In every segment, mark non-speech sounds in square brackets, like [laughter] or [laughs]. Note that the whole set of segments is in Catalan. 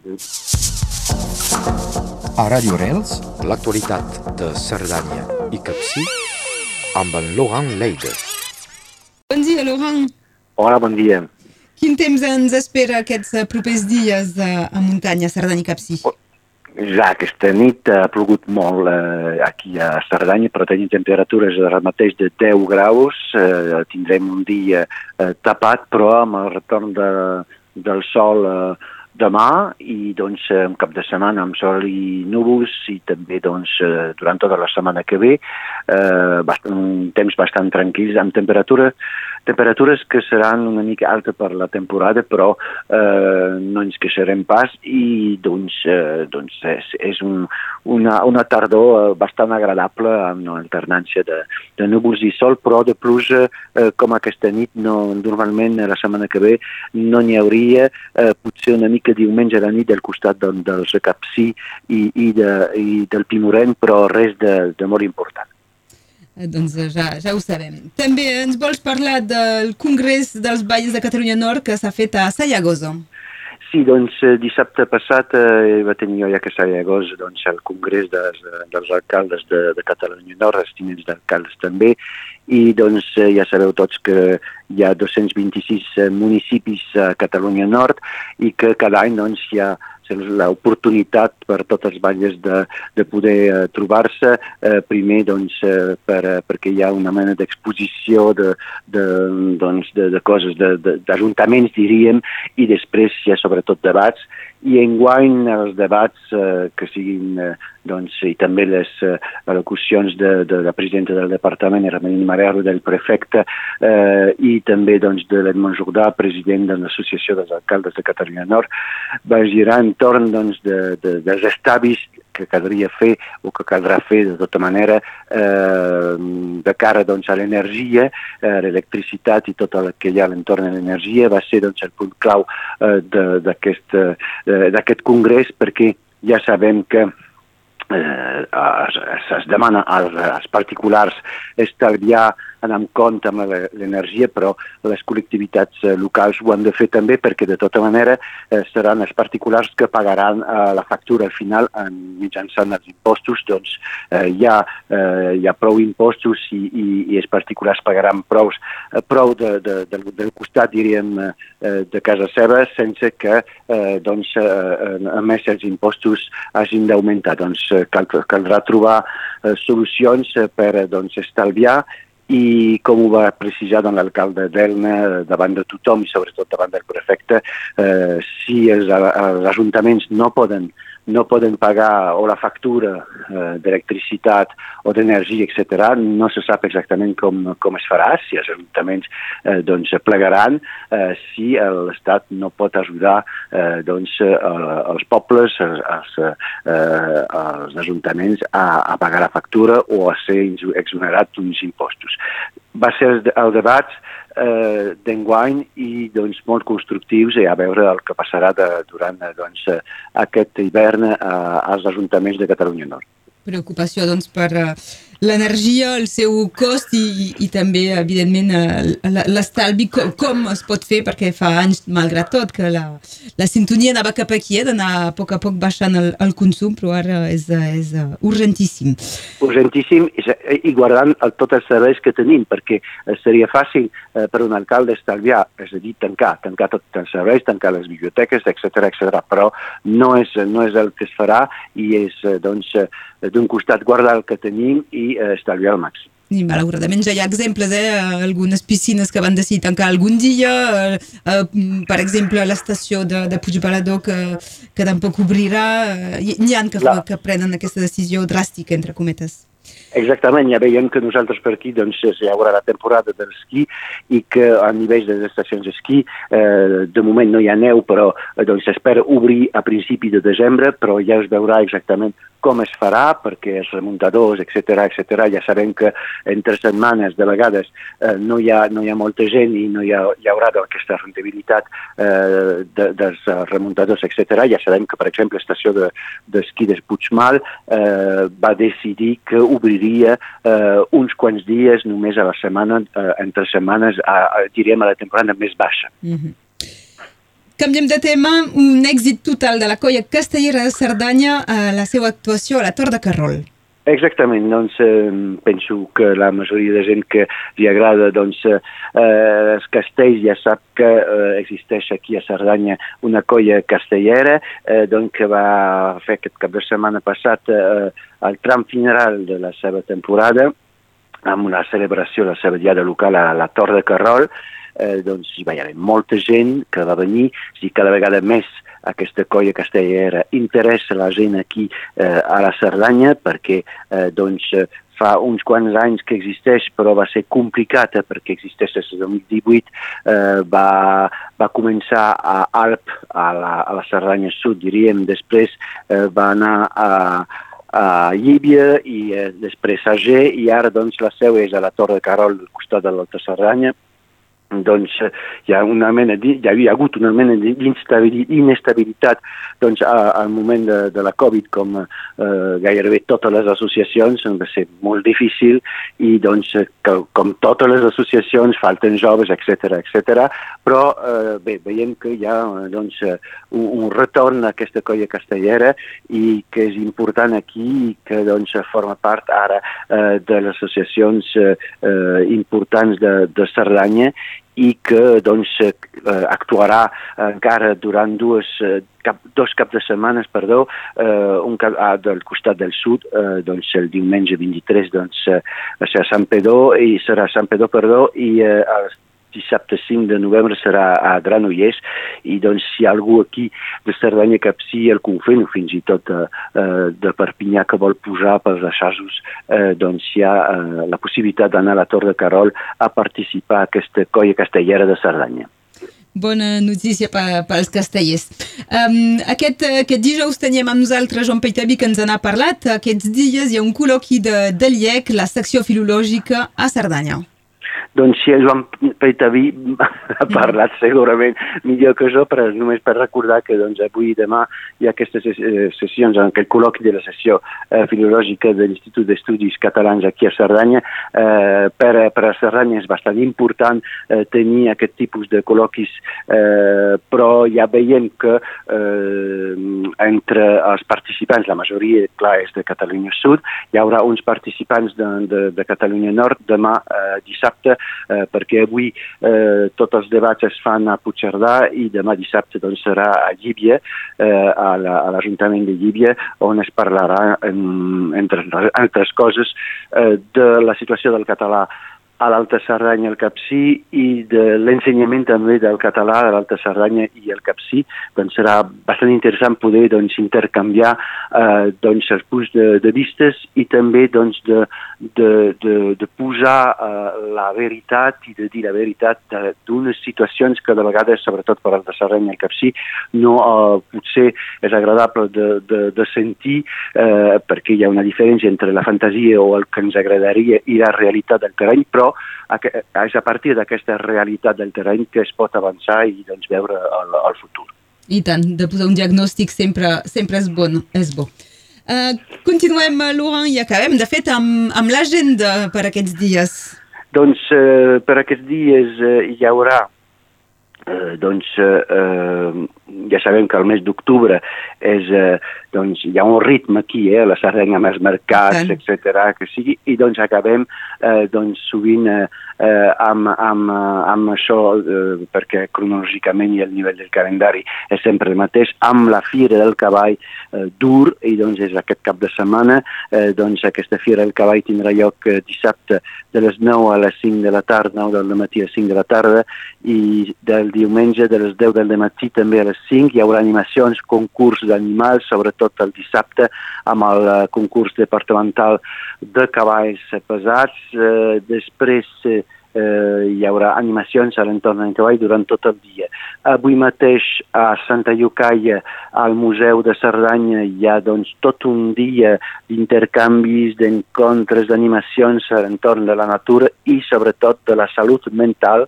A Radio Rels, l'actualitat de Cerdanya i Capcí amb en Laurent Leide. Bon dia, Laurent. Hola, bon dia. Quin temps ens espera aquests eh, propers dies eh, a muntanya, Cerdanya i Capcí? Ja aquesta nit ha plogut molt eh, aquí a Cerdanya, però tenim temperatures ara mateix de 10 graus. Eh, tindrem un dia eh, tapat, però amb el retorn de, del sol eh, demà i doncs un cap de setmana amb sol i núvols i també doncs eh, durant tota la setmana que ve eh, bastant, temps bastant tranquils amb temperatura temperatures que seran una mica altes per la temporada, però eh, no ens queixarem pas i doncs, eh, doncs és, és un, una, una tardor eh, bastant agradable amb una alternància de, de núvols i sol, però de pluja eh, com aquesta nit no, normalment la setmana que ve no n'hi hauria, eh, potser una mica diumenge a la nit del costat del, del Recapcí i, i, de, i del Pimorent, però res de, de molt important. Eh, doncs eh, ja, ja ho sabem. També ens vols parlar del Congrés dels Valls de Catalunya Nord que s'ha fet a Sayagosa. Sí, doncs dissabte passat eh, va tenir jo ja que Sayagosa doncs, el Congrés dels, dels alcaldes de, de Catalunya Nord, els tinents d'alcaldes també, i doncs ja sabeu tots que hi ha 226 municipis a Catalunya Nord i que cada any doncs, hi ha l'oportunitat per tots els valles de, de poder uh, trobar-se, uh, primer doncs, uh, per, uh, perquè hi ha una mena d'exposició de, de, doncs, de, de coses, d'ajuntaments diríem, i després hi ha sobretot debats, i enguany els debats uh, que siguin uh, doncs, i també les uh, al·locucions de, de la presidenta del departament, Hermeline Marero, del prefecte, eh, i també doncs, de l'Edmond Jordà, president de l'Associació dels Alcaldes de Catalunya Nord, va girar entorn doncs, de, de, dels estabis que caldria fer o que caldrà fer de tota manera eh, de cara doncs, a l'energia, eh, l'electricitat i tot el que hi ha a l'entorn de l'energia va ser doncs, el punt clau eh, d'aquest eh, congrés perquè ja sabem que eh, es, es demana als, als particulars estalviar anar amb compte amb l'energia, però les col·lectivitats eh, locals ho han de fer també perquè de tota manera eh, seran els particulars que pagaran eh, la factura al final en, mitjançant els impostos, doncs eh, hi, ha, eh, hi ha prou impostos i, i, i els particulars pagaran prou, eh, prou de, de, de, del costat, diríem, eh, de casa seva sense que eh, doncs, eh, a més els impostos hagin d'augmentar. Doncs eh, cal, caldrà trobar eh, solucions per doncs, estalviar i com ho va precisar doncs, l'alcalde d'Elna davant de tothom i sobretot davant del prefecte, eh, si els, els ajuntaments no poden no poden pagar o la factura eh, d'electricitat o d'energia, etc. No se sap exactament com, com es farà, si els ajuntaments eh, doncs, plegaran, eh, si l'Estat no pot ajudar eh, doncs, eh, els pobles, els, eh, els ajuntaments a, a pagar la factura o a ser exonerat d'uns impostos. Va ser el debat eh, d'enguany i doncs, molt constructius i a veure el que passarà de, durant doncs, aquest hivern eh, als ajuntaments de Catalunya Nord. Preocupació doncs, per uh, l'energia, el seu cost i, i també, evidentment, uh, l'estalvi, com, com es pot fer, perquè fa anys, malgrat tot, que la, la sintonia anava cap aquí, eh, d'anar a poc a poc baixant el, el consum, però ara és, és uh, urgentíssim. Urgentíssim i, i guardant el, tots els serveis que tenim, perquè seria fàcil eh, per un alcalde estalviar, és a dir, tancar, tancar tots els serveis, tancar les biblioteques, etc etc. però no és, no és el que es farà i és, doncs, d'un costat guardar el que tenim i eh, estalviar al màxim. I malauradament ja hi ha exemples, eh? algunes piscines que van decidir tancar algun dia, eh, eh, per exemple l'estació de, de Puigbalador que, que tampoc obrirà, eh, n'hi ha que, que prenen aquesta decisió dràstica, entre cometes. Exactament, ja veiem que nosaltres per aquí doncs, hi haurà la temporada de l'esquí i que a nivell de les estacions d'esquí eh, de moment no hi ha neu, però eh, doncs s'espera obrir a principi de desembre, però ja es veurà exactament com es farà, perquè els remuntadors, etc etc ja sabem que entre setmanes de vegades eh, no, hi ha, no hi ha molta gent i no hi, ha, hi haurà aquesta rendibilitat eh, de, dels remuntadors, etc. Ja sabem que, per exemple, l'estació d'esquí de, de Puigmal eh, va decidir que obriria eh, uns quants dies només a la setmana, eh, entre setmanes, a, a, diríem a la temporada més baixa. Mm -hmm. Canviem de tema, un èxit total de la colla castellera de Cerdanya a la seva actuació a la Tor de Carrol. Exactament, doncs eh, penso que la majoria de gent que li agrada doncs, eh, els castells ja sap que eh, existeix aquí a Cerdanya una colla castellera eh, doncs, que va fer aquest cap de setmana passat eh, el tram final de la seva temporada amb una celebració de la seva diada local a la Tor de Carrol, eh, doncs hi va haver molta gent que va venir, i cada vegada més aquesta colla castellera interessa la gent aquí eh, a la Cerdanya perquè eh, doncs, fa uns quants anys que existeix, però va ser complicat eh, perquè existeix des del 2018, eh, va, va començar a Alp, a la, a la Cerdanya Sud, diríem, després eh, va anar a, a Llíbia i eh, després a G i ara doncs la seu és a la Torre de Carol al costat de l'Alta Cerdanya doncs hi ha una mena hi havia hagut una mena d'inestabilitat doncs, al moment de, de la Covid, com eh, gairebé totes les associacions, va ser molt difícil i doncs, que, com totes les associacions, falten joves, etc etc. però eh, bé, veiem que hi ha doncs, un, un retorn a aquesta colla castellera i que és important aquí i que doncs, forma part ara eh, de les associacions eh, importants de, de Cerdanya i que doncs, eh, actuarà encara durant dues, eh, cap, dos caps de setmanes perdó, eh, un cap, ah, del costat del sud, eh, doncs el diumenge 23 doncs, eh, serà Sant Pedó i serà Sant Pedó perdó, i eh, dissabte 5 de novembre serà a Granollers i doncs si hi ha algú aquí de Cerdanya Capcí, el Confent fins i tot eh, eh, de Perpinyà que vol posar pels assajos, eh, doncs hi ha eh, la possibilitat d'anar a la Tor de Carol a participar a aquesta colla castellera de Cerdanya. Bona notícia pels castellers. Um, aquest, aquest dijous teníem amb nosaltres Joan Peitavi que ens n'ha parlat. Aquests dies hi ha un col·loqui de, de l'IEC, la secció filològica a Cerdanya. Doncs si el Joan Peitaví [laughs] ha parlat segurament millor que jo, però només per recordar que doncs, avui i demà hi ha aquestes eh, sessions, en aquest col·loqui de la sessió eh, filològica de l'Institut d'Estudis Catalans aquí a Cerdanya. Eh, per, per a Cerdanya és bastant important eh, tenir aquest tipus de col·loquis, eh, però ja veiem que eh, entre els participants, la majoria, clar, és de Catalunya Sud, hi haurà uns participants de, de, de Catalunya Nord demà eh, dissabte eh, perquè avui eh, tots els debats es fan a Puigcerdà i demà dissabte doncs, serà a Llíbia, eh, a l'Ajuntament la, de Llíbia, on es parlarà, en, entre altres coses, eh, de la situació del català a l'Alta Cerdanya el Capcí i de l'ensenyament també del català a l'Alta Cerdanya i el Capcí, doncs serà bastant interessant poder doncs, intercanviar eh, doncs, els punts de, de vistes i també doncs, de, de, de, de posar eh, la veritat i de dir la veritat d'unes situacions que de vegades, sobretot per l'Alta Cerdanya i el Capcí, no eh, potser és agradable de, de, de sentir eh, perquè hi ha una diferència entre la fantasia o el que ens agradaria i la realitat del terreny, però és a partir d'aquesta realitat del terreny que es pot avançar i doncs, veure el, el futur. I tant, de posar un diagnòstic sempre, sempre és, bon, és bo. Uh, continuem, Laurent, i acabem, de fet, amb, amb l'agenda per aquests dies. Doncs uh, per aquests dies uh, hi haurà eh, doncs eh, ja sabem que el mes d'octubre és, eh, doncs hi ha un ritme aquí, eh, la Sardenya amb els mercats, etc que sigui, i doncs acabem eh, doncs sovint eh, eh, amb, amb, amb això, eh, perquè cronològicament i el nivell del calendari és sempre el mateix, amb la Fira del Cavall eh, dur, i doncs és aquest cap de setmana, eh, doncs aquesta Fira del Cavall tindrà lloc eh, dissabte de les 9 a les 5 de la tarda, 9 del matí a 5 de la tarda, i del diumenge de les 10 del matí també a les 5 hi haurà animacions, concurs d'animals, sobretot el dissabte amb el eh, concurs departamental de cavalls pesats. Eh, després eh, eh, hi haurà animacions a l'entorn del cavall durant tot el dia. Avui mateix a Santa Llucaia, al Museu de Cerdanya, hi ha doncs, tot un dia d'intercanvis, d'encontres, d'animacions a l'entorn de la natura i sobretot de la salut mental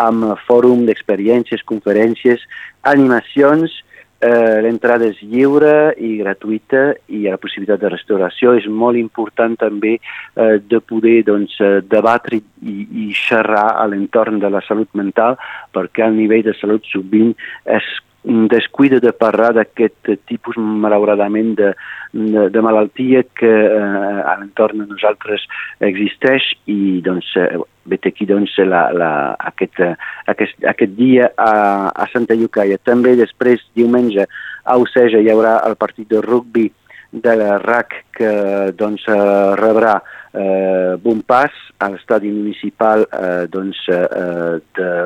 amb fòrum d'experiències, conferències, animacions Eh, L'entrada és lliure i gratuïta i la possibilitat de restauració. És molt important també eh, de poder doncs, eh, debatre i, i xerrar a l'entorn de la salut mental perquè el nivell de salut sovint és descuida de parlar d'aquest tipus, malauradament, de, de, de malaltia que eh, a l'entorn de nosaltres existeix i doncs eh, aquí doncs, la, la, aquest, aquest, aquest dia a, a Santa Llucaia. També després, diumenge, a Oceja hi haurà el partit de rugbi de la RAC que doncs, rebrà eh, Bonpas a l'estadi municipal eh, doncs, eh,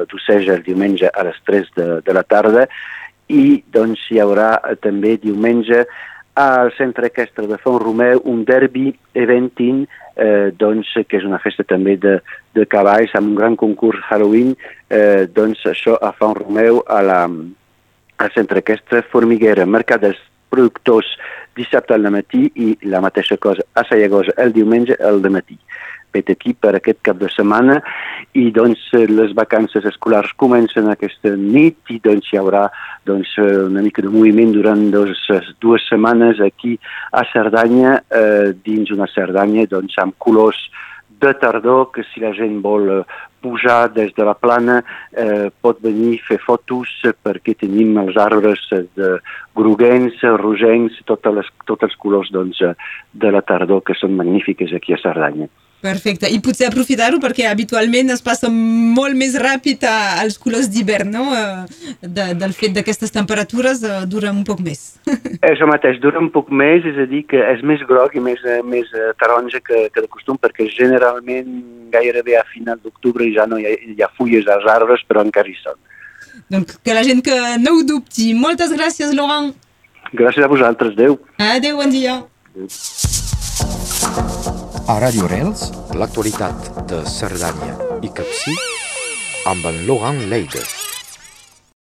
d'Oceja el diumenge a les 3 de, de la tarda i doncs, hi haurà també diumenge al centre equestre de Font Romeu un derbi eventin eh, doncs, que és una festa també de, de cavalls amb un gran concurs Halloween eh, doncs això a Font Romeu a la, al centre equestre Formiguera, mercades productors dissabte al matí i la mateixa cosa a Sallagosa el diumenge al matí vet aquí per aquest cap de setmana i doncs les vacances escolars comencen aquesta nit i doncs hi haurà doncs, una mica de moviment durant dos, dues setmanes aquí a Cerdanya eh, dins una Cerdanya doncs, amb colors de tardor que si la gent vol eh, pujar des de la plana eh, pot venir fer fotos perquè tenim els arbres de groguencs, rogencs, tots les, tots els colors doncs, de la tardor que són magnífiques aquí a Cerdanya. Perfecte, i potser aprofitar-ho perquè habitualment es passa molt més ràpid als colors d'hivern, no? Eh, de, del fet d'aquestes temperatures uh, dura un poc més. [laughs] Això mateix, dura un poc més, és a dir, que és més groc i més, més taronja que, que de costum, perquè generalment gairebé a final d'octubre ja no hi ha, hi ha fulles als arbres, però encara hi són. Donc, que la gent que no ho dubti. Moltes gràcies, Laurent. Gràcies a vosaltres, adeu. Adeu, bon dia. Adeu. A Radio Rels, l'actualitat de Cerdanya i Capcí amb en Laurent Leides.